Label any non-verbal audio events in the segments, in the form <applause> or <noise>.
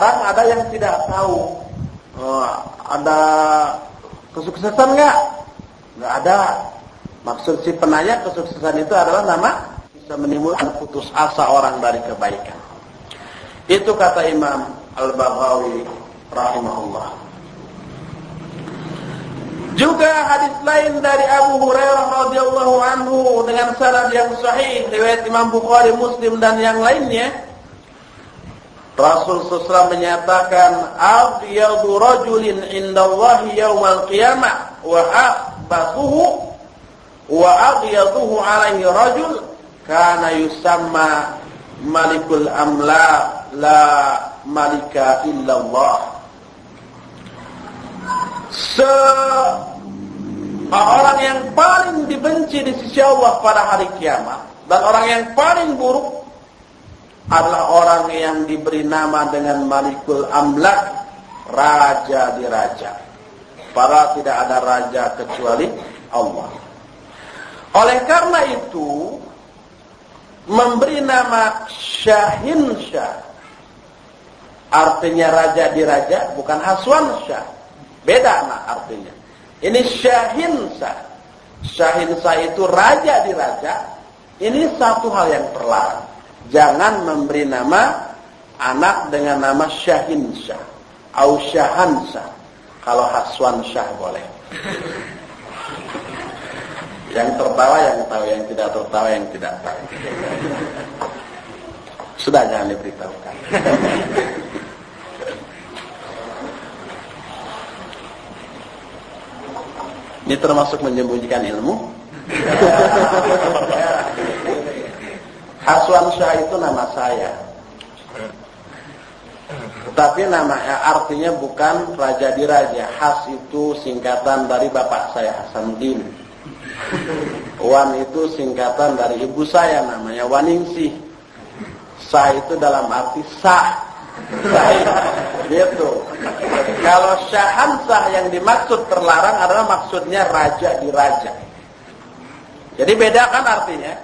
Barang ada yang tidak tahu. Oh, ada kesuksesan nggak? Nggak ada. Maksud si penanya kesuksesan itu adalah nama bisa menimbulkan putus asa orang dari kebaikan. Itu kata Imam Al-Baghawi rahimahullah. Juga hadis lain dari Abu Hurairah radhiyallahu anhu dengan sanad yang sahih riwayat Imam Bukhari, Muslim dan yang lainnya Rasul SAW menyatakan Abyadu rajulin indallahi yawmal qiyamah Wa akhbatuhu Wa aghyaduhu alaihi rajul Kana yusamma malikul amla La malika illallah. Seorang yang paling dibenci di sisi Allah pada hari kiamat Dan orang yang paling buruk adalah orang yang diberi nama dengan Malikul Amlak, raja di raja. Para tidak ada raja kecuali Allah. Oleh karena itu, memberi nama Syahin Syah, artinya raja di raja, bukan Haswan Syah. Beda nah artinya. Ini Syahin Syah. Syahin Syah itu raja di raja. Ini satu hal yang terlarang. Jangan memberi nama anak dengan nama Syahin Syah. Au Syahan Syah. Kalau Haswan Syah boleh. Yang tertawa yang tahu, yang tidak tertawa yang tidak tahu. Sudah jangan diberitahukan. Ini termasuk menyembunyikan ilmu. Haswan Syah itu nama saya. Tapi nama artinya bukan raja di raja. Has itu singkatan dari bapak saya Hasan Din. Wan itu singkatan dari ibu saya namanya Waningsih. Sah itu dalam arti sah. Sah gitu. Kalau syahan sah yang dimaksud terlarang adalah maksudnya raja di raja. Jadi beda kan artinya?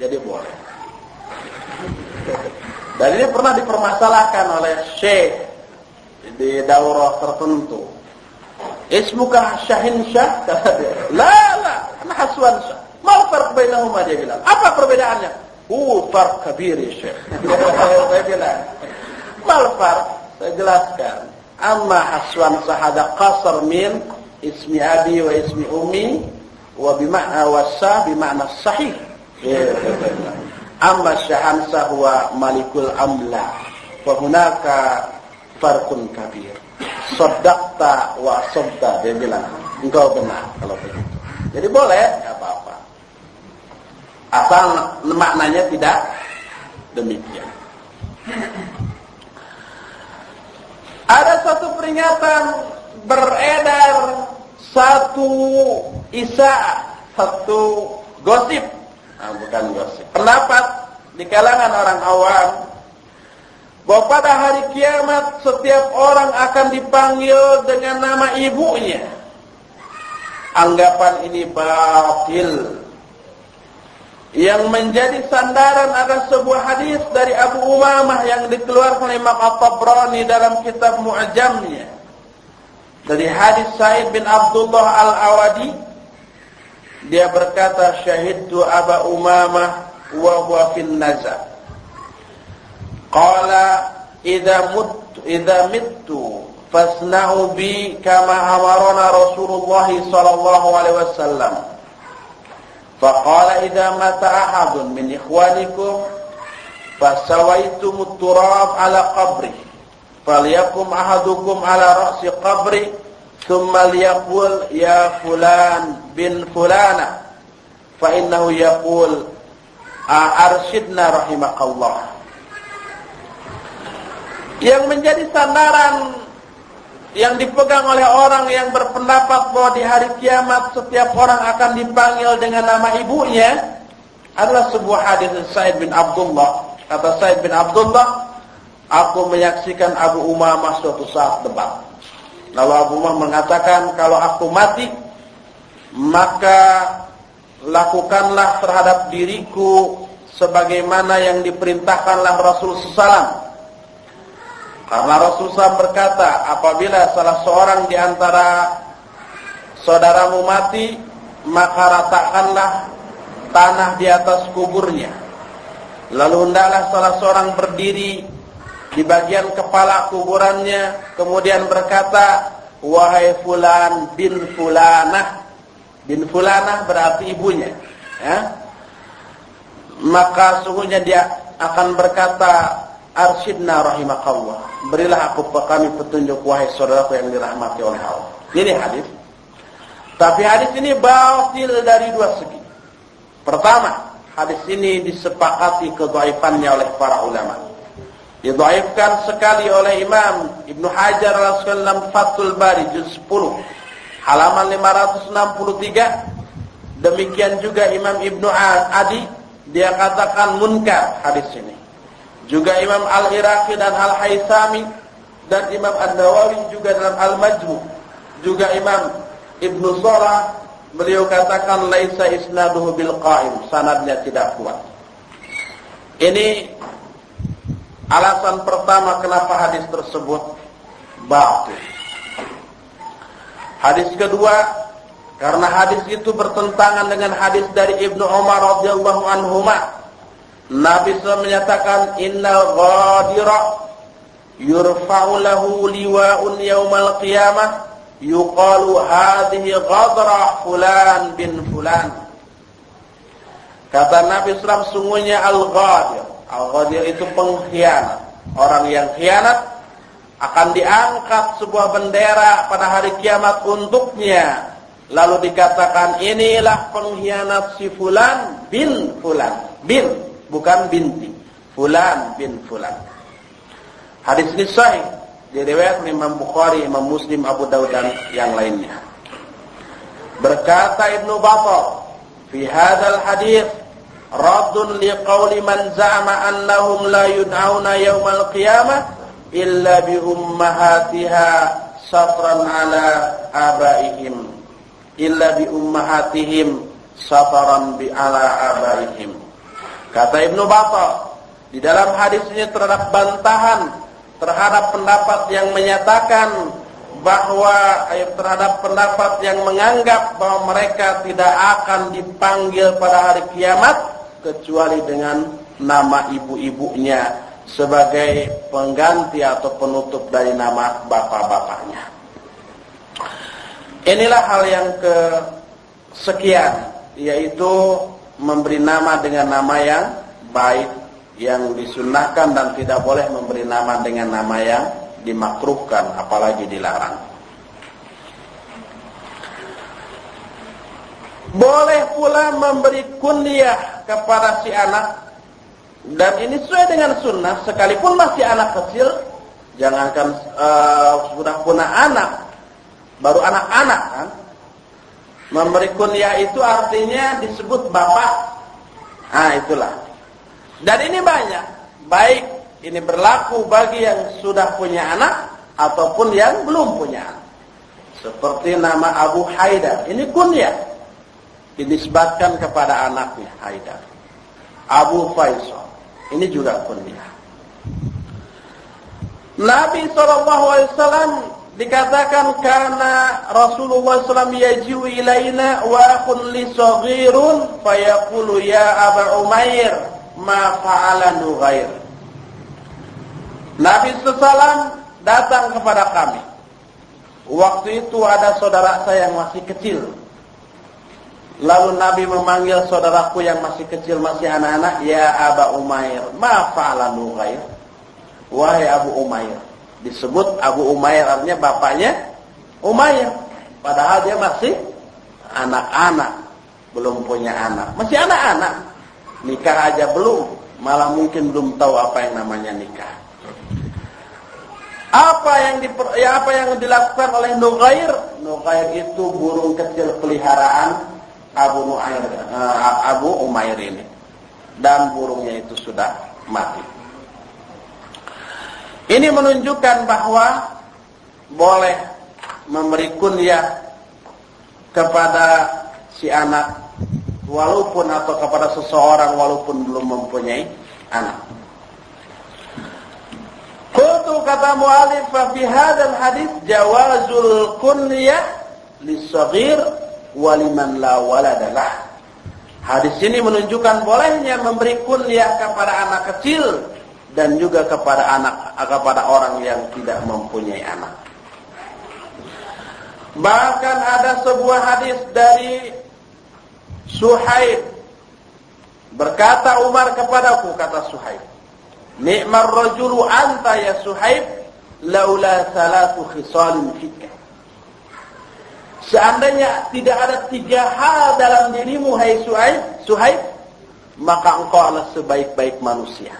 Jadi boleh. Dan ini pernah dipermasalahkan oleh Syekh di daurah tertentu. Ismuka Syahin Syah? Kata dia. La, la. Ana Haswan Syah. Mal farq bainahuma dia bilang. Apa perbedaannya? Hu farq kabir ya Syekh. <laughs> Saya bilang. Mal farq? Saya jelaskan. Amma Haswan Syah ada qasar min ismi abi wa ismi ummi wa bima'na wasa bima'na sahih. Amma syahamsa huwa malikul amla. Wa hunaka farkun kabir. Saddaqta wa sabda dia bilang engkau benar kalau begitu. Jadi boleh enggak apa-apa. Asal maknanya tidak demikian. Ada satu peringatan beredar satu isa satu gosip Nah, bukan gosip. Pendapat di kalangan orang awam bahwa pada hari kiamat setiap orang akan dipanggil dengan nama ibunya. Anggapan ini batil. Yang menjadi sandaran adalah sebuah hadis dari Abu Umamah yang dikeluarkan oleh Imam At-Tabrani dalam kitab Mu'jamnya. Dari hadis Said bin Abdullah Al-Awadi dia berkata syahidtu Aba Umamah wa huwa fil naza. Qala idza mut idza mittu fasna'u bi kama amarana Rasulullah sallallahu alaihi wasallam. Faqala idza mata ahadun min ikhwanikum fasawaitum turab ala qabri falyakum ahadukum ala ra'si qabri ثم ليقول يا فلان bin fulana fa innahu yaqul arsyidna rahimakallah yang menjadi sandaran yang dipegang oleh orang yang berpendapat bahwa di hari kiamat setiap orang akan dipanggil dengan nama ibunya adalah sebuah hadis Said bin Abdullah. Kata Said bin Abdullah, aku menyaksikan Abu Umamah suatu saat debat. Lalu Abu Umamah mengatakan, kalau aku mati, maka lakukanlah terhadap diriku sebagaimana yang diperintahkanlah Rasul sallam. Karena Rasulullah berkata, apabila salah seorang di antara saudaramu mati, maka ratakanlah tanah di atas kuburnya. Lalu hendaklah salah seorang berdiri di bagian kepala kuburannya, kemudian berkata, Wahai fulan bin fulanah. Bin fulanah berarti ibunya. Ya. Maka sungguhnya dia akan berkata, Arsyidna rahimakallah. Berilah aku kami petunjuk wahai saudaraku yang dirahmati oleh Allah. Ini hadis. Tapi hadis ini batil dari dua segi. Pertama, hadis ini disepakati kedaifannya oleh para ulama. Didaifkan sekali oleh Imam Ibnu Hajar al-Asqalani Fathul Bari juz 10 halaman 563. Demikian juga Imam Ibnu Adi dia katakan munkar hadis ini. Juga Imam Al-Iraqi dan Al-Haythami dan Imam An-Nawawi juga dalam Al-Majmu. Juga Imam Ibnu Salah beliau katakan laisa isnaduhu bil qaim, sanadnya tidak kuat. Ini alasan pertama kenapa hadis tersebut batil. Hadis kedua karena hadis itu bertentangan dengan hadis dari Ibnu Umar radhiyallahu anhuma Nabi SAW menyatakan innal ghadira yurfa'u lahu liwa'un yaumal qiyamah yuqalu hadhihi ghadra fulan bin fulan. Kata Nabi SAW sungguhnya al-ghadir. Al-ghadir itu pengkhianat. Orang yang khianat akan diangkat sebuah bendera pada hari kiamat untuknya Lalu dikatakan inilah pengkhianat si fulan bin fulan bin bukan binti. Fulan bin Fulan. Hadis ini sahih diriwayatkan Imam Bukhari, Imam Muslim, Abu Dawud dan yang lainnya. Berkata Ibnu Battal, "Fi hadzal hadis raddun liqauli man za'ama annahum la yud'auna yaumal qiyamah illa bi ummahatiha satran ala abaihim. Illa bi ummahatihim satran bi ala abaihim. Kata Ibnu Battal, di dalam hadis ini terhadap bantahan terhadap pendapat yang menyatakan bahwa ayat terhadap pendapat yang menganggap bahwa mereka tidak akan dipanggil pada hari kiamat kecuali dengan nama ibu-ibunya sebagai pengganti atau penutup dari nama bapak-bapaknya. Inilah hal yang kesekian yaitu memberi nama dengan nama yang baik yang disunahkan dan tidak boleh memberi nama dengan nama yang dimakruhkan apalagi dilarang. Boleh pula memberi kunyah kepada si anak dan ini sesuai dengan sunnah sekalipun masih anak kecil jangankan uh, sudah punya anak baru anak-anak kan Memberi kunyah itu artinya disebut bapak. Ah itulah. Dan ini banyak. Baik ini berlaku bagi yang sudah punya anak ataupun yang belum punya anak. Seperti nama Abu Haidar. Ini kunyah. Dinisbatkan kepada anaknya Haidar. Abu Faisal. Ini juga kunyah. Nabi SAW dikatakan karena Rasulullah SAW yajiu ilaina wa akhun li saghirun fayaqulu ya Aba Umair ma fa'ala nughair Nabi SAW datang kepada kami. Waktu itu ada saudara saya yang masih kecil lalu Nabi memanggil saudaraku yang masih kecil masih anak-anak ya Aba Umair ma fa'ala nughair wahai Abu Umair. Disebut Abu Umayyah artinya bapaknya Umayyah padahal dia masih anak-anak belum punya anak. Masih anak-anak. Nikah aja belum malah mungkin belum tahu apa yang namanya nikah. Apa yang di, ya apa yang dilakukan oleh Nugair Nugair itu burung kecil peliharaan Abu Nuair uh, Abu Umair ini dan burungnya itu sudah mati ini menunjukkan bahwa boleh memberi kunyah kepada si anak walaupun atau kepada seseorang walaupun belum mempunyai anak. Qultu kata mu'alif fi hadzal hadis jawazul kunyah wa liman la waladalah. Hadis ini menunjukkan bolehnya memberi kunyah kepada anak kecil dan juga kepada anak kepada orang yang tidak mempunyai anak. Bahkan ada sebuah hadis dari Suhaib berkata Umar kepadaku kata Suhaib, "Ni'mar rajulu anta ya Suhaib laula salatu khisalin fika." Seandainya tidak ada tiga hal dalam dirimu hai Suhaib, Suhaib, maka engkau adalah sebaik-baik manusia.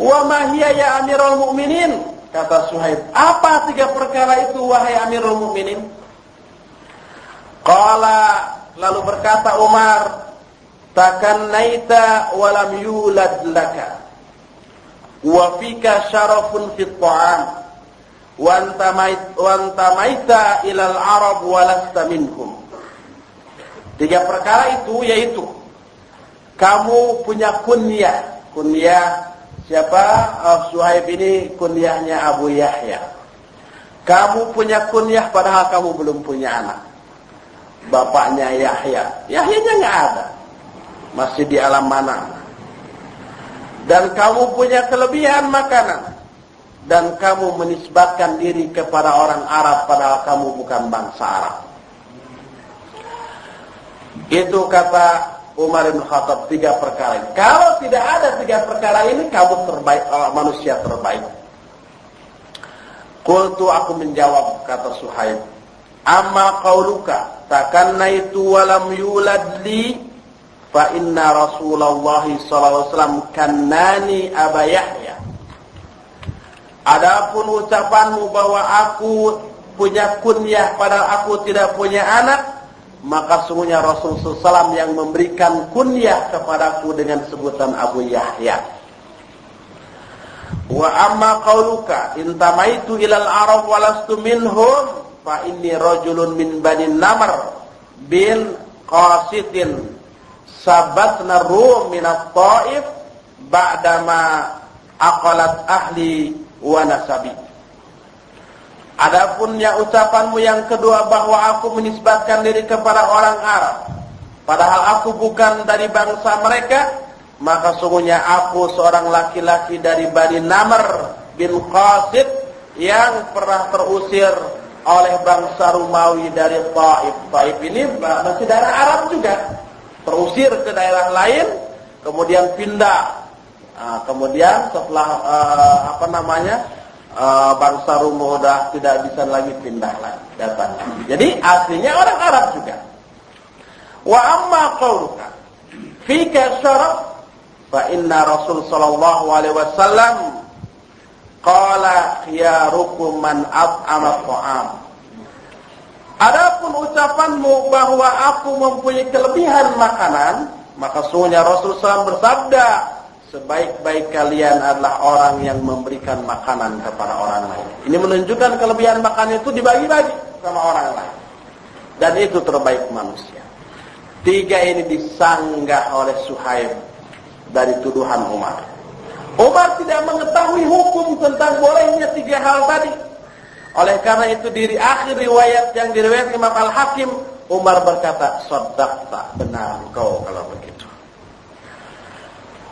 Wa ma hiya ya Amirul Mukminin? Kata Suhaib, apa tiga perkara itu wahai Amirul Mukminin? Qala lalu berkata Umar, takannaita wa lam yulad laka. Wa fika syarafun fit ta'am wantamaita ilal arab walasta minhum. Tiga perkara itu yaitu kamu punya kunyah. Kunyah siapa? Oh, Suhaib ini kunyahnya Abu Yahya. Kamu punya kunyah padahal kamu belum punya anak. Bapaknya Yahya. Yahyanya nggak ada. Masih di alam mana. Dan kamu punya kelebihan makanan dan kamu menisbatkan diri kepada orang Arab padahal kamu bukan bangsa Arab. Itu kata Umar bin Khattab tiga perkara ini. Kalau tidak ada tiga perkara ini, kamu terbaik, uh, manusia terbaik. Kultu aku menjawab kata Suhaib. Amma qauluka takanna itu walam yulad li fa inna Rasulullah sallallahu alaihi wasallam kannani Aba Yahya Adapun ucapanmu bahwa aku punya kunyah padahal aku tidak punya anak, maka sungguhnya Rasul SAW yang memberikan kunyah kepadaku dengan sebutan Abu Yahya. Wa amma qauluka intamaitu ilal arab walastu minhum fa inni rajulun min bani namr bin qasitin sabatna rum min at-taif ba'dama aqalat ahli wa nasabi. Adapun yang ucapanmu yang kedua bahwa aku menisbatkan diri kepada orang Arab, padahal aku bukan dari bangsa mereka, maka sungguhnya aku seorang laki-laki dari Bani Namr bin Qasid yang pernah terusir oleh bangsa Rumawi dari Taif. Taif ini masih daerah Arab juga. Terusir ke daerah lain, kemudian pindah Nah, kemudian setelah uh, apa namanya uh, bangsa Rum sudah tidak bisa lagi pindah lagi datang. Jadi aslinya orang Arab juga. Wa amma qauluka fika syaraf fa inna Rasul sallallahu alaihi wasallam qala khiyarukum man at'ama ta'am. Adapun ucapanmu bahwa aku mempunyai kelebihan makanan, maka sungguhnya Rasul SAW bersabda, sebaik-baik kalian adalah orang yang memberikan makanan kepada orang lain. Ini menunjukkan kelebihan makanan itu dibagi-bagi sama orang lain. Dan itu terbaik manusia. Tiga ini disanggah oleh Suhaib dari tuduhan Umar. Umar tidak mengetahui hukum tentang bolehnya tiga hal tadi. Oleh karena itu diri akhir riwayat yang diriwayatkan Imam Al-Hakim, Umar berkata, "Shaddaqta, benar kau kalau begitu."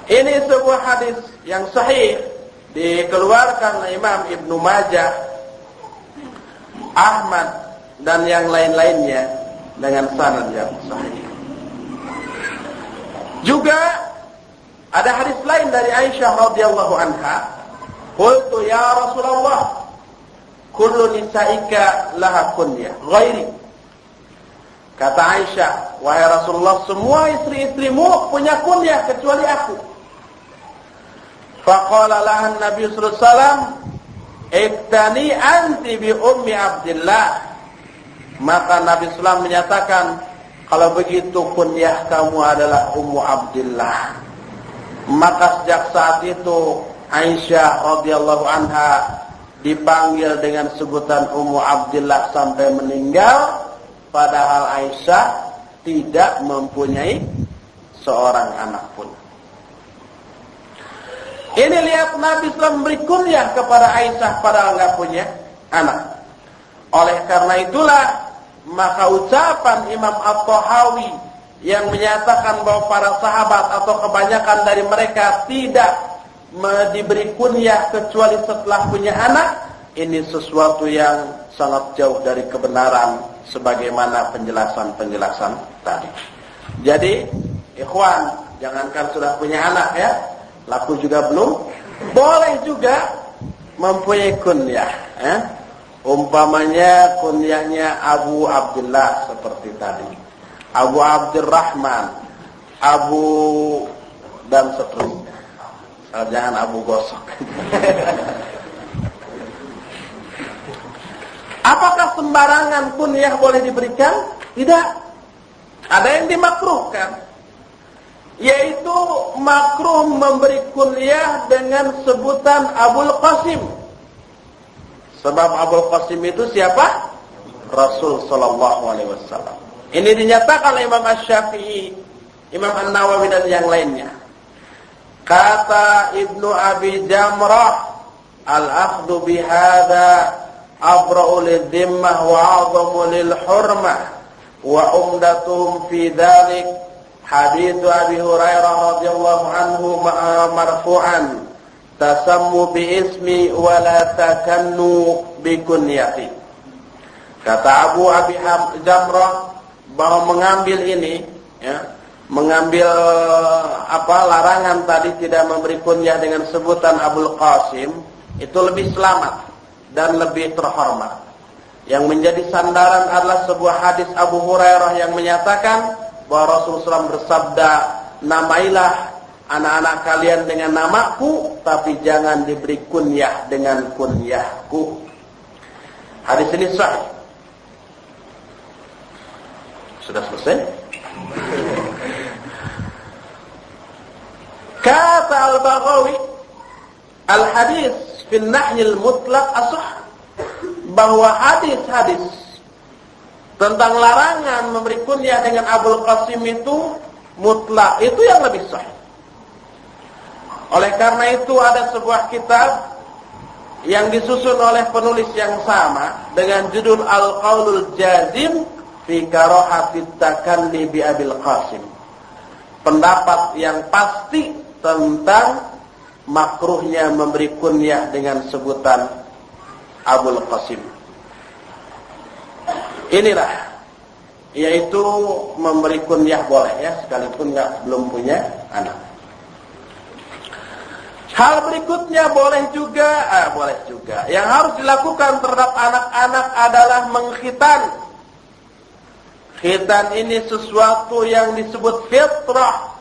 Ini sebuah hadis yang sahih dikeluarkan Imam Ibnu Majah, Ahmad dan yang lain-lainnya dengan sanad yang sahih. Juga ada hadis lain dari Aisyah radhiyallahu anha, "Qultu ya Rasulullah, kullu nisa'ika laha kunya, ghairi." Kata Aisyah, "Wahai Rasulullah, semua istri-istrimu punya kunyah kecuali aku." Faqala lahan Nabi sallallahu alaihi wasallam, "Ibtani anti bi ummi Abdullah." Maka Nabi sallallahu menyatakan, kalau begitu kunyah kamu adalah Ummu Abdullah. Maka sejak saat itu Aisyah radhiyallahu anha dipanggil dengan sebutan Ummu Abdullah sampai meninggal padahal Aisyah tidak mempunyai seorang anak pun. Ini lihat Nabi SAW memberi kepada Aisyah padahal nggak punya anak. Oleh karena itulah maka ucapan Imam At-Tahawi yang menyatakan bahwa para sahabat atau kebanyakan dari mereka tidak diberi kunyah kecuali setelah punya anak ini sesuatu yang sangat jauh dari kebenaran sebagaimana penjelasan-penjelasan tadi. Jadi, ikhwan, jangankan sudah punya anak ya, laku juga belum, boleh juga mempunyai kunyah. Eh? Umpamanya kunyahnya Abu Abdullah seperti tadi. Abu Abdurrahman, Abu dan seterusnya. Jangan Abu Gosok. <laughs> Apakah sembarangan kunyah boleh diberikan? Tidak. Ada yang dimakruhkan. Yaitu makruh memberi kunyah dengan sebutan Abul Qasim. Sebab Abul Qasim itu siapa? Rasul Sallallahu Alaihi Wasallam. Ini dinyatakan oleh Imam Ash-Syafi'i, Imam An-Nawawi dan yang lainnya. Kata Ibnu Abi Jamrah, al-akhdu bihada abra'u lidhimmah wa 'azamu lil hurmah wa umdatuhum fi dhalik hadits Abi Hurairah radhiyallahu anhu marfu'an tasammu bi ismi wa la takannu kata Abu Abi Jamrah bahwa mengambil ini ya mengambil apa larangan tadi tidak memberi kunyah dengan sebutan Abul Qasim itu lebih selamat dan lebih terhormat. Yang menjadi sandaran adalah sebuah hadis Abu Hurairah yang menyatakan bahwa Rasulullah SAW bersabda, namailah anak-anak kalian dengan namaku, tapi jangan diberi kunyah dengan kunyahku. Hadis ini sahih. Sudah selesai? <laughs> Kata Al-Baghawi, Al-hadis fil nahyil mutlak asah bahwa hadis-hadis tentang larangan memberi kunyah dengan Abul Qasim itu mutlak itu yang lebih sahih. Oleh karena itu ada sebuah kitab yang disusun oleh penulis yang sama dengan judul Al-Qaulul Jazim fi karahatit takalli bi Abil Qasim. Pendapat yang pasti tentang makruhnya memberi kunyah dengan sebutan Abul Qasim. Inilah yaitu memberi kunyah boleh ya sekalipun nggak belum punya anak. Hal berikutnya boleh juga, ah, boleh juga. Yang harus dilakukan terhadap anak-anak adalah mengkhitan. Khitan ini sesuatu yang disebut fitrah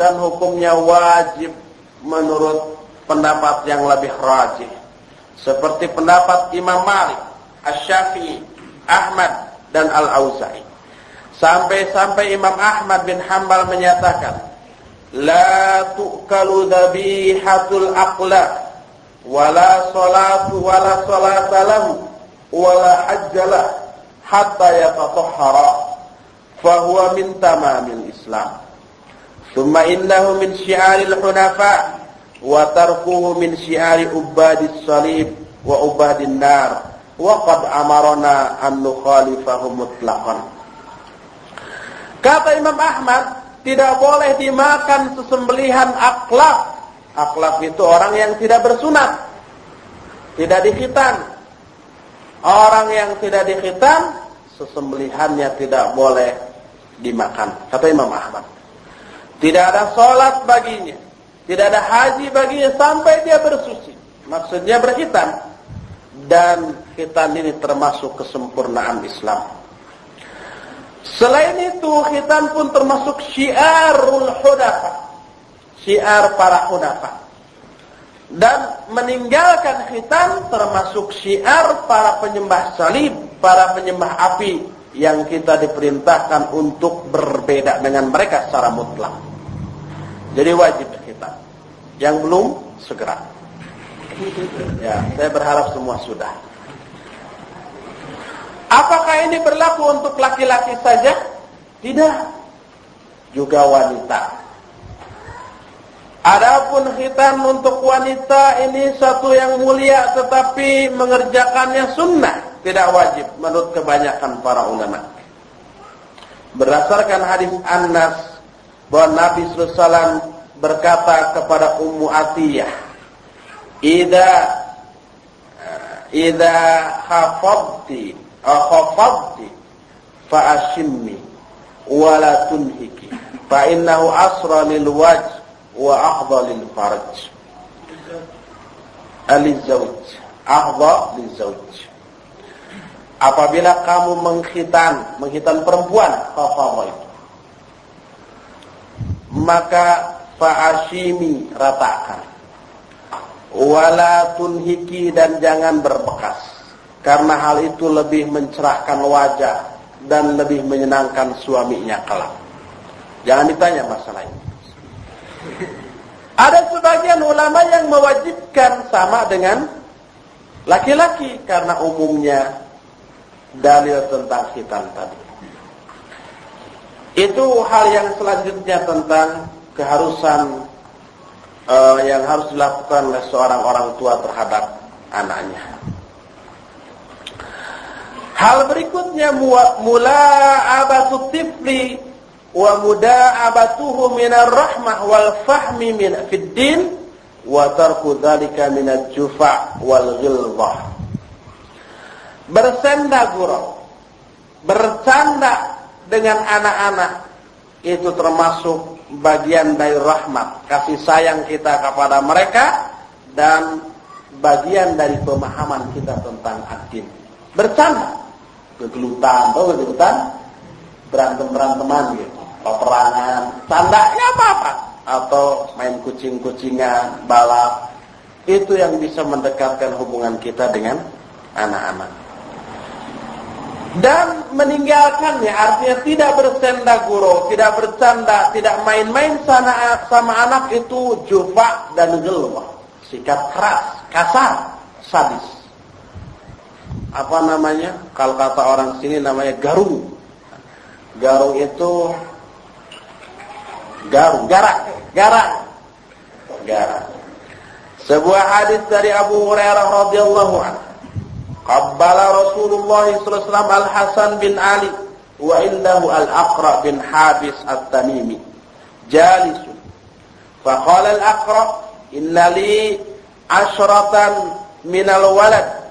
dan hukumnya wajib menurut pendapat yang lebih rajih. Seperti pendapat Imam Malik, Asy-Syafi'i, Ahmad dan Al-Auza'i. Sampai-sampai Imam Ahmad bin Hambal menyatakan, "La tu'kalu dhabihatul aqla wala salatu wala salata lahu wala hajjalah hatta yatatahhara fahuwa min tamamil Islam." Thumma innahu min syiaril hunafa wa tarkuhu min syiari ubadis salib wa ubadin nar wa qad amarna an nukhalifahu mutlaqan. Kata Imam Ahmad, tidak boleh dimakan sesembelihan akhlak. Akhlak itu orang yang tidak bersunat. Tidak dikhitan. Orang yang tidak dikhitan, sesembelihannya tidak boleh dimakan. Kata Imam Ahmad. Tidak ada sholat baginya. Tidak ada haji baginya sampai dia bersuci. Maksudnya berhitan. Dan khitan ini termasuk kesempurnaan Islam. Selain itu, khitan pun termasuk syiarul hudafa. Syiar para hudafa. Dan meninggalkan khitan termasuk syiar para penyembah salib, para penyembah api yang kita diperintahkan untuk berbeda dengan mereka secara mutlak. Jadi wajib kita. Yang belum segera. Ya, saya berharap semua sudah. Apakah ini berlaku untuk laki-laki saja? Tidak. Juga wanita. Adapun khitan untuk wanita ini satu yang mulia tetapi mengerjakannya sunnah, tidak wajib menurut kebanyakan para ulama. Berdasarkan hadis Anas bahwa Nabi SAW berkata kepada Ummu Atiyah, "Idza idza khafadti aw khafadti fa ashimmi wa la tunhiki. Fa innahu asra lil wajh wa afdalil farj alizawj afdal lizawj apabila kamu menghitan menghitan perempuan fafadhal maka fa'ashimi ratakan wala tunhiki dan jangan berbekas. Karena hal itu lebih mencerahkan wajah dan lebih menyenangkan suaminya kelak. Jangan ditanya masalah ini. Ada sebagian ulama yang mewajibkan sama dengan laki-laki karena umumnya dalil tentang khitan tadi. Itu hal yang selanjutnya tentang keharusan uh, yang harus dilakukan oleh seorang orang tua terhadap anaknya. Hal berikutnya mula abatu tifli wa muda'abatuhu minar rahmah wal fahmi min fid din wa tarku dzalika minal jufa wal ghilzah bersenda gurau bercanda dengan anak-anak itu termasuk bagian dari rahmat kasih sayang kita kepada mereka dan bagian dari pemahaman kita tentang ad-din bercanda. Kegelutan tahu kegelutan? Berantem beranteman gitu. Peperangan, tanda apa-apa. Atau main kucing-kucingan, balap. Itu yang bisa mendekatkan hubungan kita dengan anak-anak. Dan meninggalkannya artinya tidak bersenda guru, tidak bercanda, tidak main-main sama anak itu jufa dan gelwah. Sikap keras, kasar, sadis. Apa namanya? Kalau kata orang sini namanya garung. Garung itu Garung, garak, garak. Garak. Sebuah hadis dari Abu Hurairah radhiyallahu anhu. Qabbala Rasulullah sallallahu alaihi wasallam Al-Hasan bin Ali wa indahu Al-Aqra bin Habis At-Tamimi. Jalisun. Faqala Al-Aqra inna li asyratan minal walad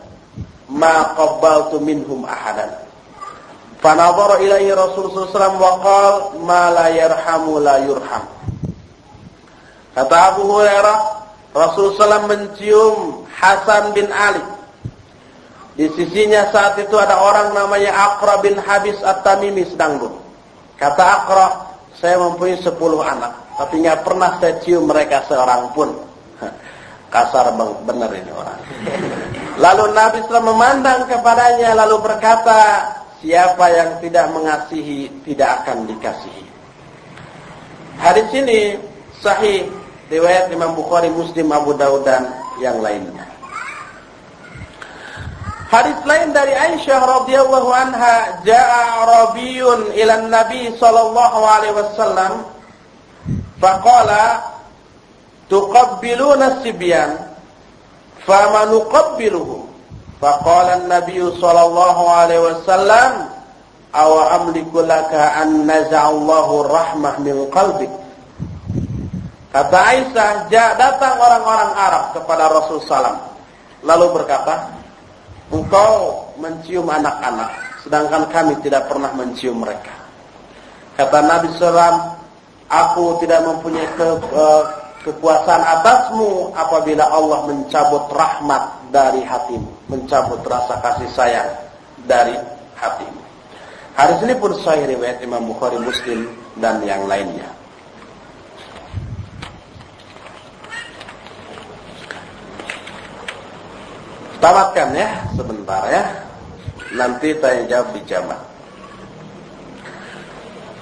ma qabbaltu minhum ahadan. Fanadhara ilaihi Rasulullah SAW wa qala ma la yarhamu la yurham. Kata Abu Hurairah, Rasulullah SAW mencium Hasan bin Ali. Di sisinya saat itu ada orang namanya Aqra bin Habis At-Tamimi sedang duduk. Kata Aqra, saya mempunyai sepuluh anak, tapi nggak pernah saya cium mereka seorang pun. <laughs> Kasar benar ini orang. <laughs> Lalu Nabi SAW memandang kepadanya lalu berkata, Siapa yang tidak mengasihi tidak akan dikasihi. Hadis ini sahih riwayat Imam Bukhari, Muslim, Abu Dawud dan yang lainnya. Hadis lain dari Aisyah radhiyallahu anha, jaa Arabiyun ila Nabi sallallahu alaihi wasallam faqala tuqabbiluna sibyan fama nuqabbiluhum Faqala an-nabiy sallallahu alaihi wasallam, "Aw amliku laka an naza'allahu rahmah min qalbik?" Kata Aisyah, datang orang-orang Arab kepada Rasul sallam lalu berkata, "Engkau mencium anak-anak, sedangkan kami tidak pernah mencium mereka." Kata Nabi sallam, "Aku tidak mempunyai ke, kekuasaan atasmu apabila Allah mencabut rahmat dari hatimu, mencabut rasa kasih sayang dari hatimu. Hadis ini pun sahih riwayat Imam Bukhari Muslim dan yang lainnya. Tamatkan ya sebentar ya. Nanti tanya jawab di jamaah.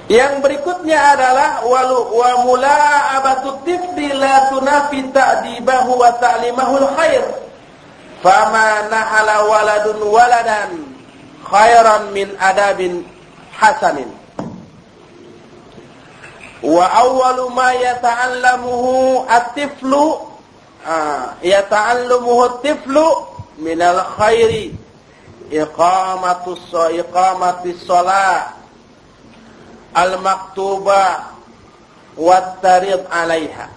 Yang berikutnya adalah walu wa mula'abatu tifli la tunafi ta'dibahu wa ta'limahul khair. Fama nahala waladun waladan khairan min adabin hasanin. Wa awwalu ma yata'allamuhu at-tiflu ah, yata'allamuhu at-tiflu minal khairi iqamatus shalah al-maktubah wat tarid 'alaiha.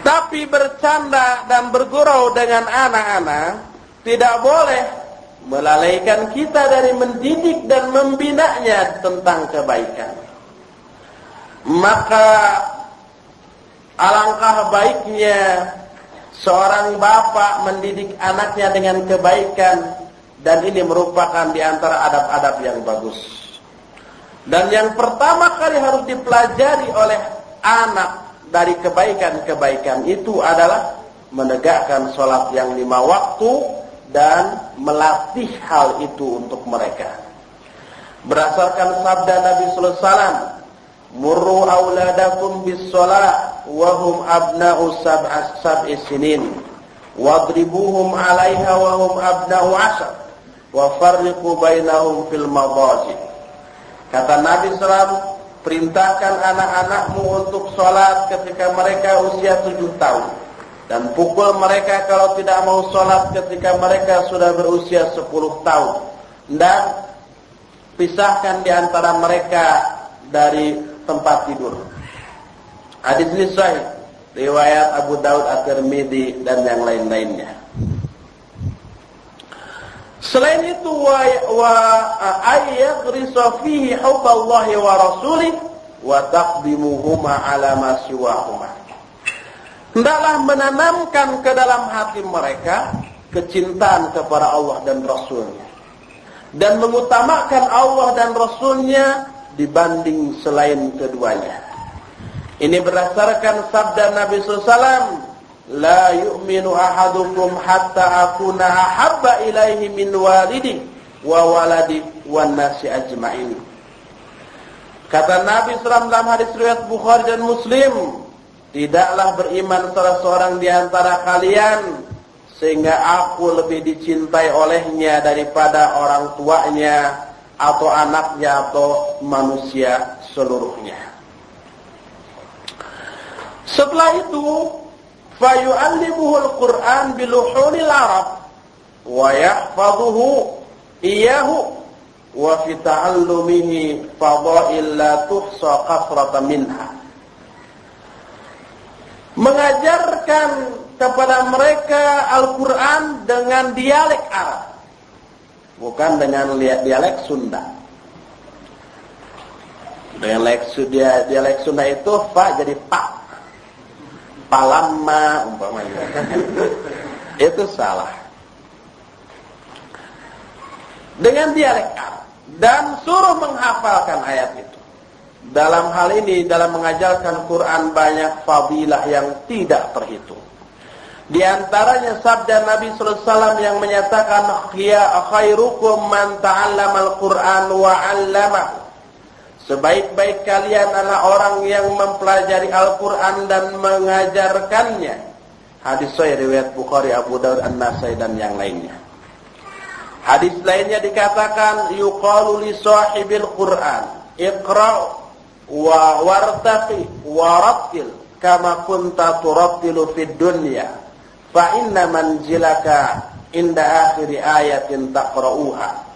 Tapi bercanda dan bergurau dengan anak-anak tidak boleh melalaikan kita dari mendidik dan membinanya tentang kebaikan. Maka alangkah baiknya seorang bapak mendidik anaknya dengan kebaikan dan ini merupakan di antara adab-adab yang bagus. Dan yang pertama kali harus dipelajari oleh anak dari kebaikan-kebaikan itu adalah menegakkan sholat yang lima waktu dan melatih hal itu untuk mereka. Berdasarkan sabda Nabi sallallahu alaihi wasallam, "Murru auladakum bis-shalah wa hum abna'u sab'a sab'i sinin, wadribuhum 'alaiha wa hum abna'u 'ashar, wa farriqu bainahum fil madaji." Kata Nabi sallallahu perintahkan anak-anakmu untuk sholat ketika mereka usia tujuh tahun. Dan pukul mereka kalau tidak mau sholat ketika mereka sudah berusia 10 tahun. Dan pisahkan di antara mereka dari tempat tidur. Hadis ini sahih riwayat Abu Daud At-Tirmidzi dan yang lain-lainnya. Selain itu wa wa ayyaghrisu fihi hubballahi wa rasulih wa taqdimuhuma ala ma siwahuma hendaklah menanamkan ke dalam hati mereka kecintaan kepada Allah dan Rasulnya dan mengutamakan Allah dan Rasulnya dibanding selain keduanya. Ini berdasarkan sabda Nabi SAW, La yu'minu ahadukum hatta akuna ahabba ilaihi min walidi wa waladi wa nasi ajma'in. Kata Nabi SAW dalam hadis riwayat Bukhari dan Muslim, Tidaklah beriman salah seorang di antara kalian sehingga aku lebih dicintai olehnya daripada orang tuanya atau anaknya atau manusia seluruhnya. Setelah itu, fayu'allimuhul Qur'an biluhunil Arab wa yahfazuhu iyahu wa fi ta'allumihi fadail la tuhsa qasrata minha mengajarkan kepada mereka Al-Quran dengan dialek Arab. Bukan dengan dialek Sunda. Dialek, dialek Sunda itu fa jadi pak. Palama umpamanya. <laughs> itu salah. Dengan dialek Arab. Dan suruh menghafalkan ayat itu. Dalam hal ini, dalam mengajarkan Quran banyak fadilah yang tidak terhitung. Di antaranya sabda Nabi SAW yang menyatakan khairukum man al Quran wa 'allamahu. Sebaik-baik kalian adalah orang yang mempelajari Al-Quran dan mengajarkannya. Hadis saya riwayat Bukhari, Abu Dawud, An-Nasai dan yang lainnya. Hadis lainnya dikatakan yuqalu li sahibil Quran, iqra'u wa wartaqi wa rattil kama kunta turattilu fid dunya fa inna manzilaka inda akhir ayatin taqra'uha.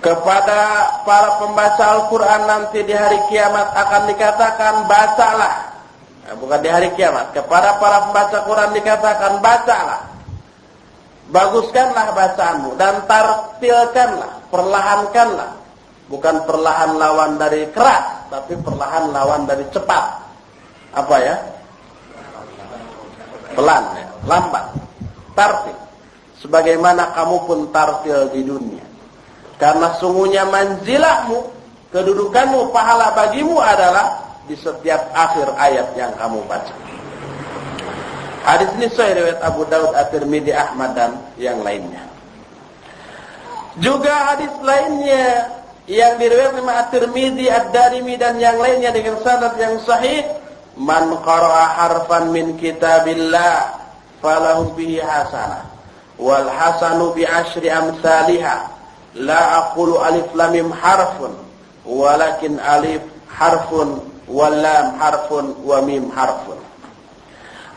Kepada para pembaca Al-Quran nanti di hari kiamat akan dikatakan bacalah. Nah, bukan di hari kiamat. Kepada para pembaca Quran dikatakan bacalah. Baguskanlah bacaanmu dan tartilkanlah perlahankanlah. Bukan perlahan lawan dari keras, tapi perlahan lawan dari cepat. Apa ya? Pelan, ya. lambat, tartil. Sebagaimana kamu pun tartil di dunia. Karena sungguhnya manzilahmu, kedudukanmu, pahala bagimu adalah di setiap akhir ayat yang kamu baca. Hadis ini sahih riwayat Abu Daud, At-Tirmidzi, Ahmad dan yang lainnya. Juga hadis lainnya yang diriwayatkan oleh At-Tirmidzi, Ad-Darimi dan yang lainnya dengan sanad yang sahih, man qara'a harfan min kitabillah falahu bihi hasanah wal hasanu bi asyri amsalha la aqulu alif lam mim harfun walakin alif harfun walam harfun wa mim harfun.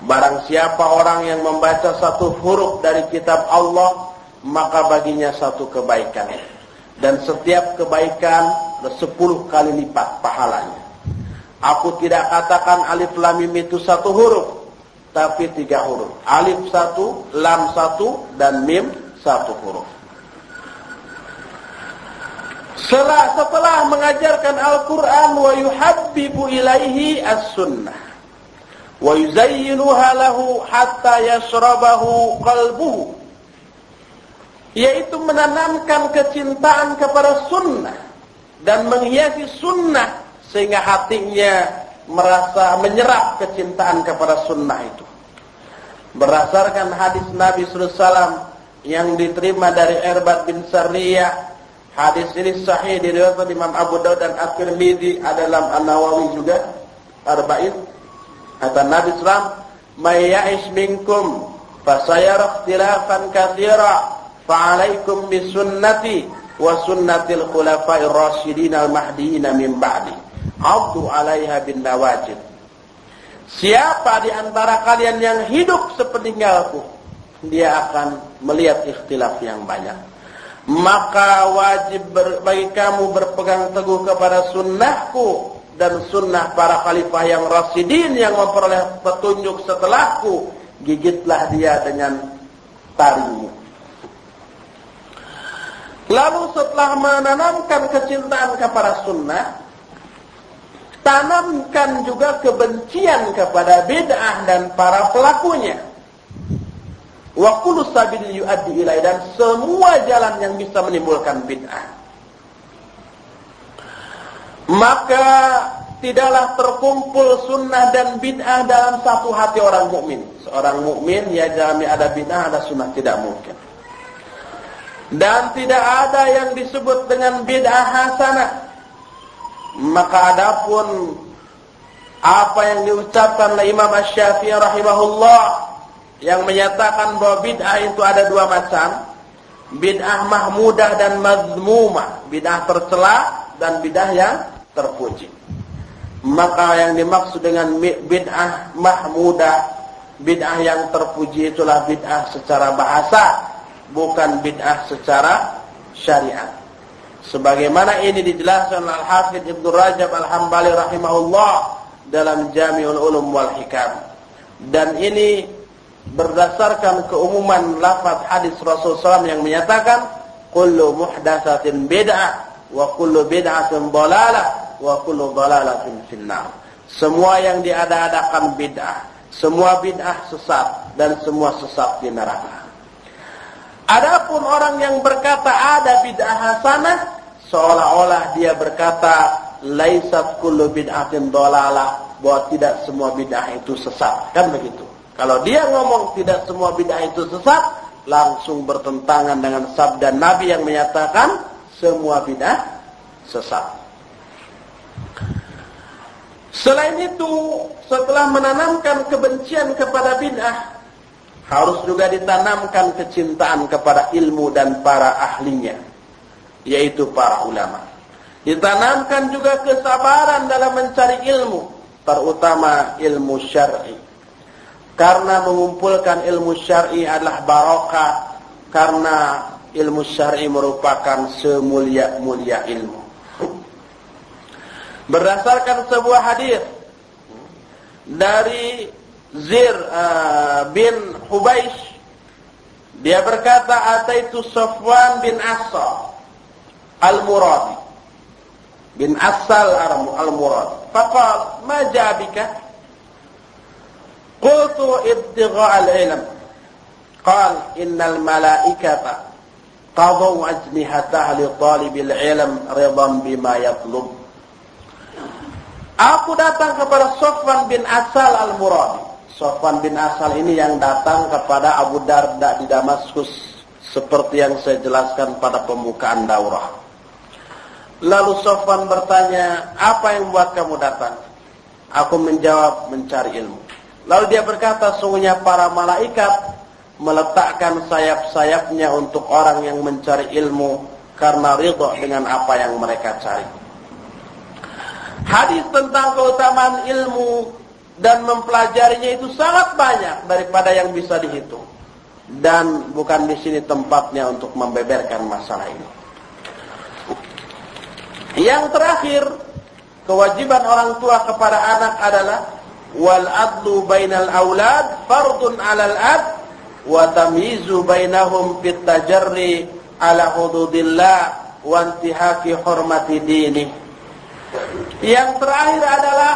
Barang siapa orang yang membaca satu huruf dari kitab Allah, maka baginya satu kebaikan. Dan setiap kebaikan sepuluh kali lipat pahalanya. Aku tidak katakan alif lam mim itu satu huruf, tapi tiga huruf. Alif satu, lam satu, dan mim satu huruf. Setelah, setelah mengajarkan Al-Quran wa yuhabbibu ilaihi as-sunnah wa yuzayyinuha lahu hatta yashrabahu qalbuhu yaitu menanamkan kecintaan kepada sunnah dan menghiasi sunnah sehingga hatinya merasa menyerap kecintaan kepada sunnah itu. Berdasarkan hadis Nabi SAW yang diterima dari Erbat bin Sariyah, hadis ini sahih diriwayatkan Imam Abu Dawud dan At-Tirmidzi, ada dalam An-Nawawi juga, Arba'in. Kata Nabi SAW, "May ya'ish minkum fasayara ikhtilafan katsira, fa'alaikum bisunnati wa sunnatil khulafa'ir rasyidin al-mahdiyyin min ba'di." Abdu alaiha bin nawajid. Siapa di antara kalian yang hidup sepeninggalku, dia akan melihat ikhtilaf yang banyak. Maka wajib bagi kamu berpegang teguh kepada sunnahku dan sunnah para khalifah yang rasidin yang memperoleh petunjuk setelahku. Gigitlah dia dengan taringmu. Lalu setelah menanamkan kecintaan kepada sunnah, tanamkan juga kebencian kepada bid'ah dan para pelakunya. Wa kullu sabil yuaddi ilai dan semua jalan yang bisa menimbulkan bid'ah. Maka tidaklah terkumpul sunnah dan bid'ah dalam satu hati orang mukmin. Seorang mukmin ya jami ada bid'ah ada sunnah tidak mungkin. Dan tidak ada yang disebut dengan bid'ah hasanah maka adapun apa yang diucapkan oleh Imam Asy-Syafi'i rahimahullah yang menyatakan bahwa bid'ah itu ada dua macam, bid'ah mahmudah dan mazmumah, bid'ah tercela dan bid'ah yang terpuji. Maka yang dimaksud dengan bid'ah mahmudah, bid'ah yang terpuji itulah bid'ah secara bahasa, bukan bid'ah secara syariat. Sebagaimana ini dijelaskan Al-Hafidh Ibnu Rajab Al-Hambali rahimahullah dalam Jami'ul Ulum wal Hikam. Dan ini berdasarkan keumuman lafaz hadis Rasulullah SAW yang menyatakan kullu muhdatsatin bid'ah wa kullu bid'atin dhalalah wa kullu dhalalatin finnar. Semua yang diada-adakan bid'ah, semua bid'ah sesat dan semua sesat di neraka. Adapun orang yang berkata ada bid'ah hasanah, seolah-olah dia berkata laisat kullu bid'atin dolalah, bahwa tidak semua bid'ah itu sesat. Kan begitu. Kalau dia ngomong tidak semua bid'ah itu sesat, langsung bertentangan dengan sabda Nabi yang menyatakan semua bid'ah sesat. Selain itu, setelah menanamkan kebencian kepada bid'ah, harus juga ditanamkan kecintaan kepada ilmu dan para ahlinya, yaitu para ulama. Ditanamkan juga kesabaran dalam mencari ilmu, terutama ilmu syar'i. Karena mengumpulkan ilmu syar'i adalah barokah, karena ilmu syar'i merupakan semulia-mulia ilmu. Berdasarkan sebuah hadis dari Zir uh, bin Hubaish dia berkata ataitu Safwan bin Asal al-Muradi. Bin Asal al-Muradi. Faqal ma jabika qultu ibtigha al-ilm. Qal innal malaikata qadaw ajnihataha li talibil ilm ridan bima yatlub. Aku datang kepada Sofwan bin Asal al-Muradi Sofwan bin Asal ini yang datang kepada Abu Darda di Damaskus seperti yang saya jelaskan pada pembukaan daurah. Lalu Sofwan bertanya, apa yang membuat kamu datang? Aku menjawab, mencari ilmu. Lalu dia berkata, sungguhnya para malaikat meletakkan sayap-sayapnya untuk orang yang mencari ilmu karena ridho dengan apa yang mereka cari. Hadis tentang keutamaan ilmu dan mempelajarinya itu sangat banyak daripada yang bisa dihitung. Dan bukan di sini tempatnya untuk membeberkan masalah ini. Yang terakhir, kewajiban orang tua kepada anak adalah wal adlu bainal aulad fardun 'alal ad wa tamyizu bainahum fit tajarri ala hududillah wa intihaki hurmati dini. Yang terakhir adalah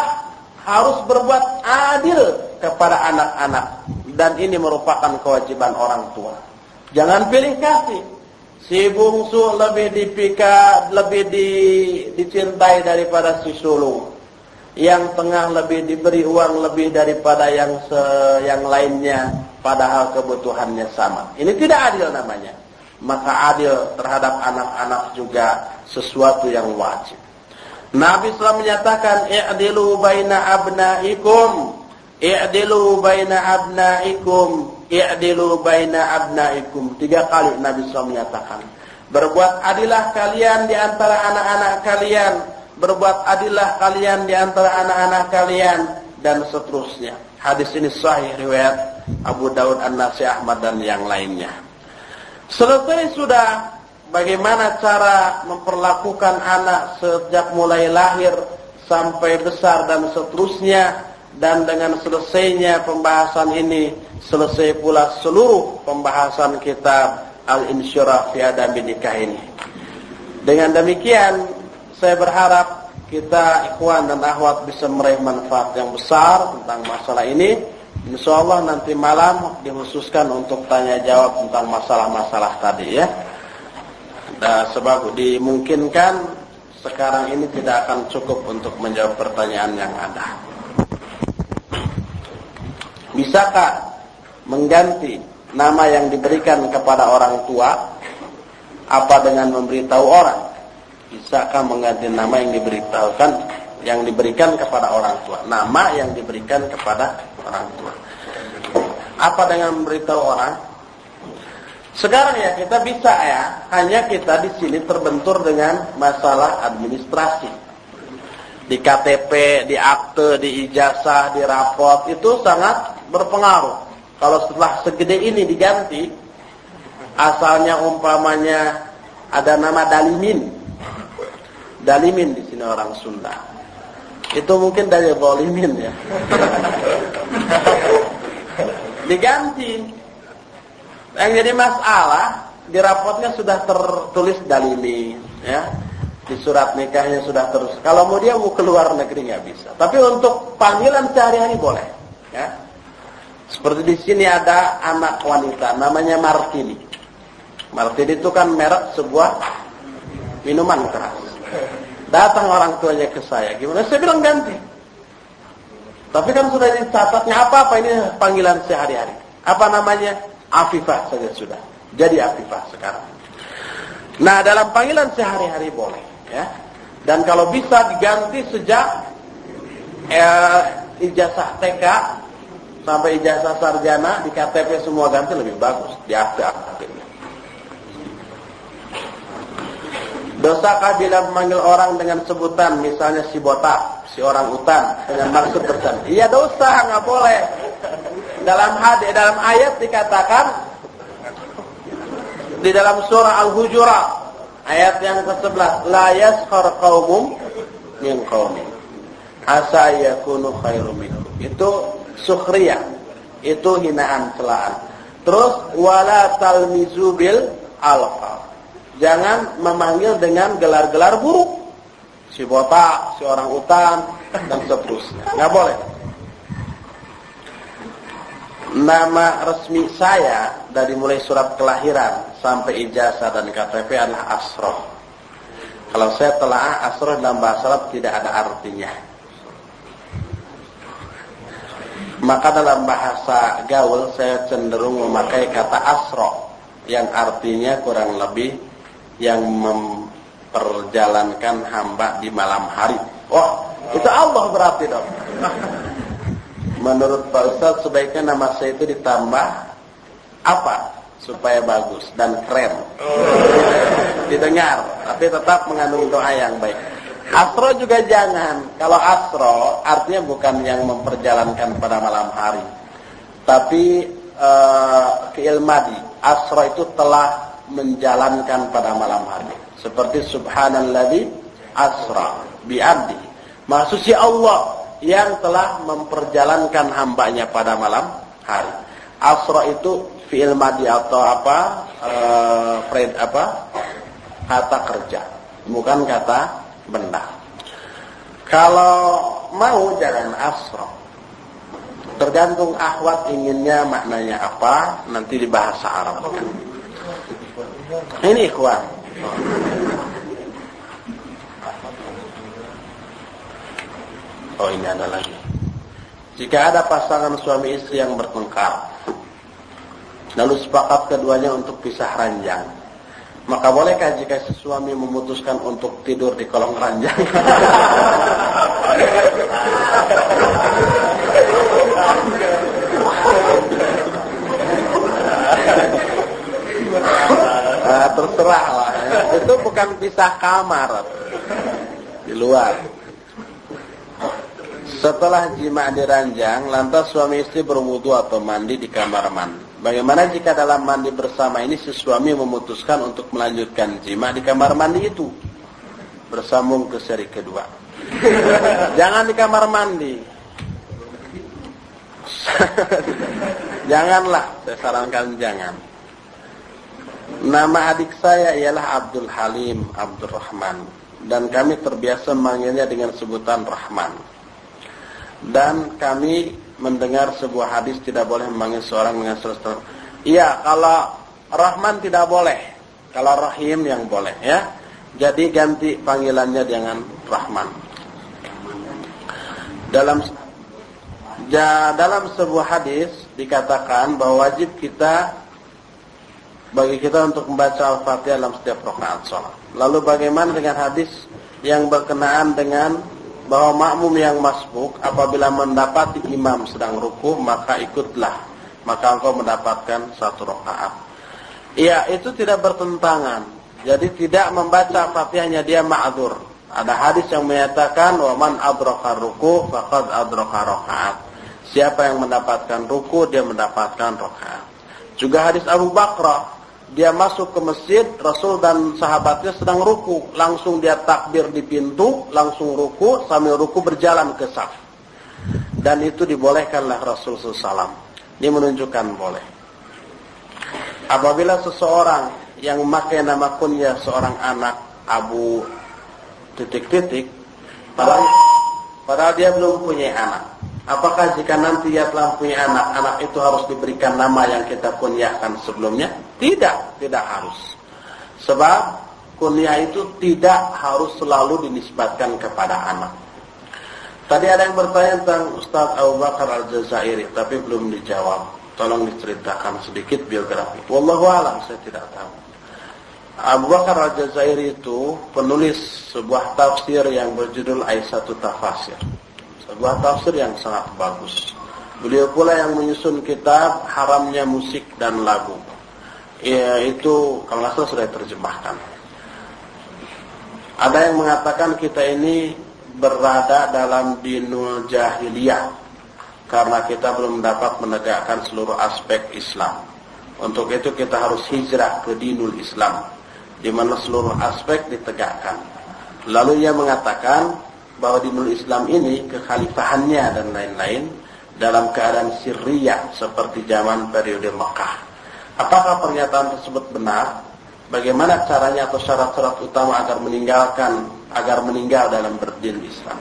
harus berbuat adil kepada anak-anak dan ini merupakan kewajiban orang tua. Jangan pilih kasih. Si bungsu lebih dipika, lebih di, dicintai daripada si sulung. Yang tengah lebih diberi uang lebih daripada yang se, yang lainnya padahal kebutuhannya sama. Ini tidak adil namanya. Maka adil terhadap anak-anak juga sesuatu yang wajib. Nabi SAW menyatakan i'dilu baina abnaikum. I'dilu baina abnaikum. I'dilu baina abnaikum. Tiga kali Nabi SAW menyatakan. Berbuat adilah kalian di antara anak-anak kalian. Berbuat adilah kalian di antara anak-anak kalian. Dan seterusnya. Hadis ini sahih riwayat Abu Daud An-Nasi Ahmad dan yang lainnya. Selesai sudah bagaimana cara memperlakukan anak sejak mulai lahir sampai besar dan seterusnya dan dengan selesainya pembahasan ini selesai pula seluruh pembahasan kitab Al-Insyirah fi Adabi Nikah ini. Dengan demikian saya berharap kita ikhwan dan akhwat bisa meraih manfaat yang besar tentang masalah ini. Insyaallah nanti malam dikhususkan untuk tanya jawab tentang masalah-masalah tadi ya. Nah, sebab dimungkinkan sekarang ini tidak akan cukup untuk menjawab pertanyaan yang ada. Bisakah mengganti nama yang diberikan kepada orang tua apa dengan memberitahu orang? Bisakah mengganti nama yang diberitahukan yang diberikan kepada orang tua? Nama yang diberikan kepada orang tua. Apa dengan memberitahu orang? Sekarang ya kita bisa ya, hanya kita di sini terbentur dengan masalah administrasi. Di KTP, di akte, di ijazah, di raport itu sangat berpengaruh. Kalau setelah segede ini diganti, asalnya umpamanya ada nama Dalimin. Dalimin di sini orang Sunda. Itu mungkin dari Zolimin ya. <laughs> diganti yang jadi masalah di rapotnya sudah tertulis dalili, ya. Di surat nikahnya sudah terus. Kalau mau dia mau keluar negeri nggak bisa. Tapi untuk panggilan sehari-hari boleh, ya. Seperti di sini ada anak wanita namanya Martini. Martini itu kan merek sebuah minuman keras. Datang orang tuanya ke saya, gimana? Saya bilang ganti. Tapi kan sudah dicatatnya apa-apa ini panggilan sehari-hari. Apa namanya? Afifah saja sudah. Jadi Afifah sekarang. Nah, dalam panggilan sehari-hari boleh, ya. Dan kalau bisa diganti sejak eh, ijazah TK sampai ijazah sarjana di KTP semua ganti lebih bagus di akte-akte. Dosakah bila memanggil orang dengan sebutan misalnya si botak, si orang utan dengan maksud bercanda? Iya dosa, nggak boleh. Dalam hadis dalam ayat dikatakan di dalam surah Al-Hujurat ayat yang ke-11 la yaskhar qaumum min qaumin asa yakunu khairum. Itu sukhriyah. Itu hinaan celaan. Terus wala talmizu bil alqab. Jangan memanggil dengan gelar-gelar buruk. Si botak, si orang utan dan seterusnya. Enggak boleh nama resmi saya dari mulai surat kelahiran sampai ijazah dan KTP adalah Asroh. Kalau saya telah Asroh dalam bahasa Arab tidak ada artinya. Maka dalam bahasa gaul saya cenderung memakai kata Asroh yang artinya kurang lebih yang memperjalankan hamba di malam hari. Oh, itu Allah berarti dong. Menurut Pak Ustadz sebaiknya nama saya itu ditambah apa supaya bagus dan keren. Didengar, tapi tetap mengandung doa yang baik. Asro juga jangan. Kalau asro artinya bukan yang memperjalankan pada malam hari. Tapi uh, keilmadi. Asro itu telah menjalankan pada malam hari. Seperti subhanalladzi asra bi'abdi. Maksudnya Allah yang telah memperjalankan hambanya pada malam hari. Asra itu fi'il madi atau apa? Uh, apa? Kata kerja. Bukan kata benda. Kalau mau jangan asro. Tergantung ahwat inginnya maknanya apa, nanti di bahasa Arab. Ini ikhwan. Ini ada lagi. Jika ada pasangan suami istri yang bertengkar, lalu sepakat keduanya untuk pisah ranjang, maka bolehkah jika si suami memutuskan untuk tidur di kolong ranjang? nah, <laughs> terserah lah. Itu bukan pisah kamar. Di luar. Setelah jima di ranjang, lantas suami istri berwudu atau mandi di kamar mandi. Bagaimana jika dalam mandi bersama ini si suami memutuskan untuk melanjutkan jima di kamar mandi itu? Bersambung ke seri kedua. <laughs> jangan di kamar mandi. <laughs> Janganlah, saya sarankan jangan. Nama adik saya ialah Abdul Halim Abdul Rahman dan kami terbiasa memanggilnya dengan sebutan Rahman. Dan kami mendengar sebuah hadis tidak boleh memanggil seorang dengan sesuatu. Iya, kalau Rahman tidak boleh. Kalau Rahim yang boleh ya. Jadi ganti panggilannya dengan Rahman. Dalam ja, dalam sebuah hadis dikatakan bahwa wajib kita bagi kita untuk membaca Al-Fatihah dalam setiap rakaat salat. Lalu bagaimana dengan hadis yang berkenaan dengan bahwa makmum yang masbuk apabila mendapati imam sedang ruku maka ikutlah maka engkau mendapatkan satu rakaat. Iya, itu tidak bertentangan. Jadi tidak membaca Fatihahnya dia ma'dzur. Ada hadis yang menyatakan wa man adraka ruku faqad adraka rakaat. Siapa yang mendapatkan ruku dia mendapatkan rakaat. Juga hadis Abu Bakrah dia masuk ke masjid, Rasul dan sahabatnya sedang ruku. Langsung dia takbir di pintu, langsung ruku, sambil ruku berjalan ke saf. Dan itu dibolehkanlah Rasul SAW. Dia menunjukkan boleh. Apabila seseorang yang memakai nama kunyah seorang anak Abu titik-titik, padahal, padahal dia belum punya anak. Apakah jika nanti ia telah punya anak, anak itu harus diberikan nama yang kita kunyahkan sebelumnya? Tidak, tidak harus. Sebab kunyah itu tidak harus selalu dinisbatkan kepada anak. Tadi ada yang bertanya tentang Ustaz Abu Bakar Al-Jazairi, tapi belum dijawab. Tolong diceritakan sedikit biografi. Wallahu alam, saya tidak tahu. Abu Bakar Al-Jazairi itu penulis sebuah tafsir yang berjudul Aisyatu Tafasir sebuah tafsir yang sangat bagus. Beliau pula yang menyusun kitab haramnya musik dan lagu. Ya, itu kalau nggak salah sudah terjemahkan. Ada yang mengatakan kita ini berada dalam dinul jahiliyah karena kita belum dapat menegakkan seluruh aspek Islam. Untuk itu kita harus hijrah ke dinul Islam di mana seluruh aspek ditegakkan. Lalu ia mengatakan bahwa di dinul Islam ini kekhalifahannya dan lain-lain dalam keadaan sirriyah seperti zaman periode Mekah. Apakah pernyataan tersebut benar? Bagaimana caranya atau syarat-syarat utama agar meninggalkan agar meninggal dalam berdin Islam?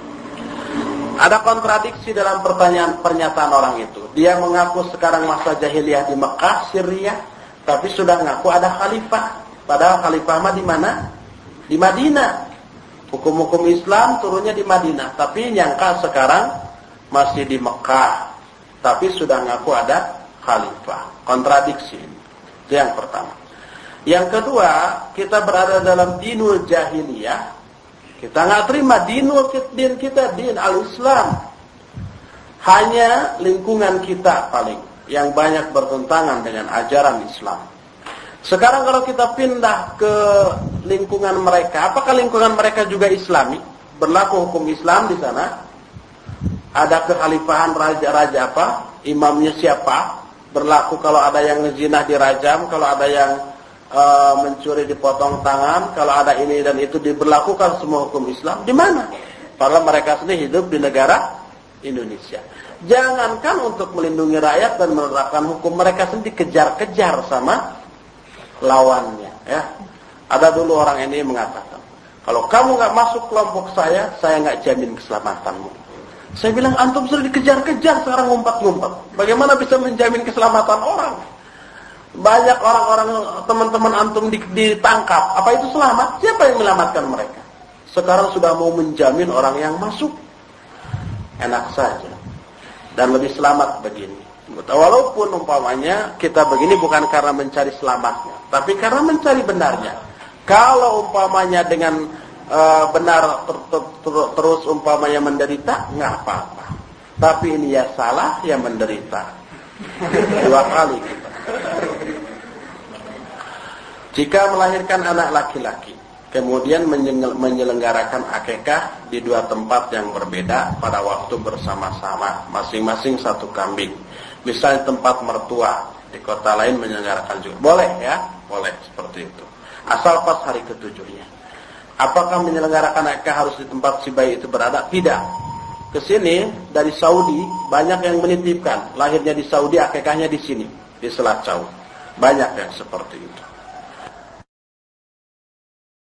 Ada kontradiksi dalam pertanyaan pernyataan orang itu. Dia mengaku sekarang masa jahiliyah di Mekah, Syria, tapi sudah mengaku ada khalifah. Padahal khalifah mah di mana? Di Madinah. Hukum-hukum Islam turunnya di Madinah, tapi nyangka sekarang masih di Mekah. Tapi sudah ngaku ada khalifah. Kontradiksi. Itu yang pertama. Yang kedua, kita berada dalam dinul jahiliyah. Kita nggak terima dinul din kita din al-Islam. Hanya lingkungan kita paling yang banyak bertentangan dengan ajaran Islam. Sekarang kalau kita pindah ke lingkungan mereka, apakah lingkungan mereka juga islami? berlaku hukum Islam di sana. Ada kekhalifahan raja-raja apa? Imamnya siapa? Berlaku kalau ada yang zina dirajam, kalau ada yang uh, mencuri dipotong tangan, kalau ada ini dan itu diberlakukan semua hukum Islam. Di mana? Padahal mereka sendiri hidup di negara Indonesia. Jangankan untuk melindungi rakyat dan menerapkan hukum mereka sendiri kejar-kejar sama lawannya. Ya, ada dulu orang ini mengatakan, kalau kamu nggak masuk kelompok saya, saya nggak jamin keselamatanmu. Saya bilang antum sudah dikejar-kejar sekarang ngumpat-ngumpat. Bagaimana bisa menjamin keselamatan orang? Banyak orang-orang teman-teman antum ditangkap. Apa itu selamat? Siapa yang menyelamatkan mereka? Sekarang sudah mau menjamin orang yang masuk. Enak saja. Dan lebih selamat begini. Walaupun umpamanya kita begini bukan karena mencari selamatnya. Tapi karena mencari benarnya. Kalau umpamanya dengan uh, benar ter ter ter terus umpamanya menderita, nggak apa-apa. Tapi ini ya salah, ya menderita. Dua kali kita. Jika melahirkan anak laki-laki, kemudian menyelenggarakan akekah di dua tempat yang berbeda pada waktu bersama-sama, masing-masing satu kambing. Misalnya tempat mertua, di kota lain menyelenggarakan juga. Boleh ya? Boleh seperti itu. Asal pas hari ketujuhnya. Apakah menyelenggarakan akekah harus di tempat si bayi itu berada? Tidak. Ke sini dari Saudi banyak yang menitipkan lahirnya di Saudi akekahnya di sini di Selacau. Banyak yang seperti itu.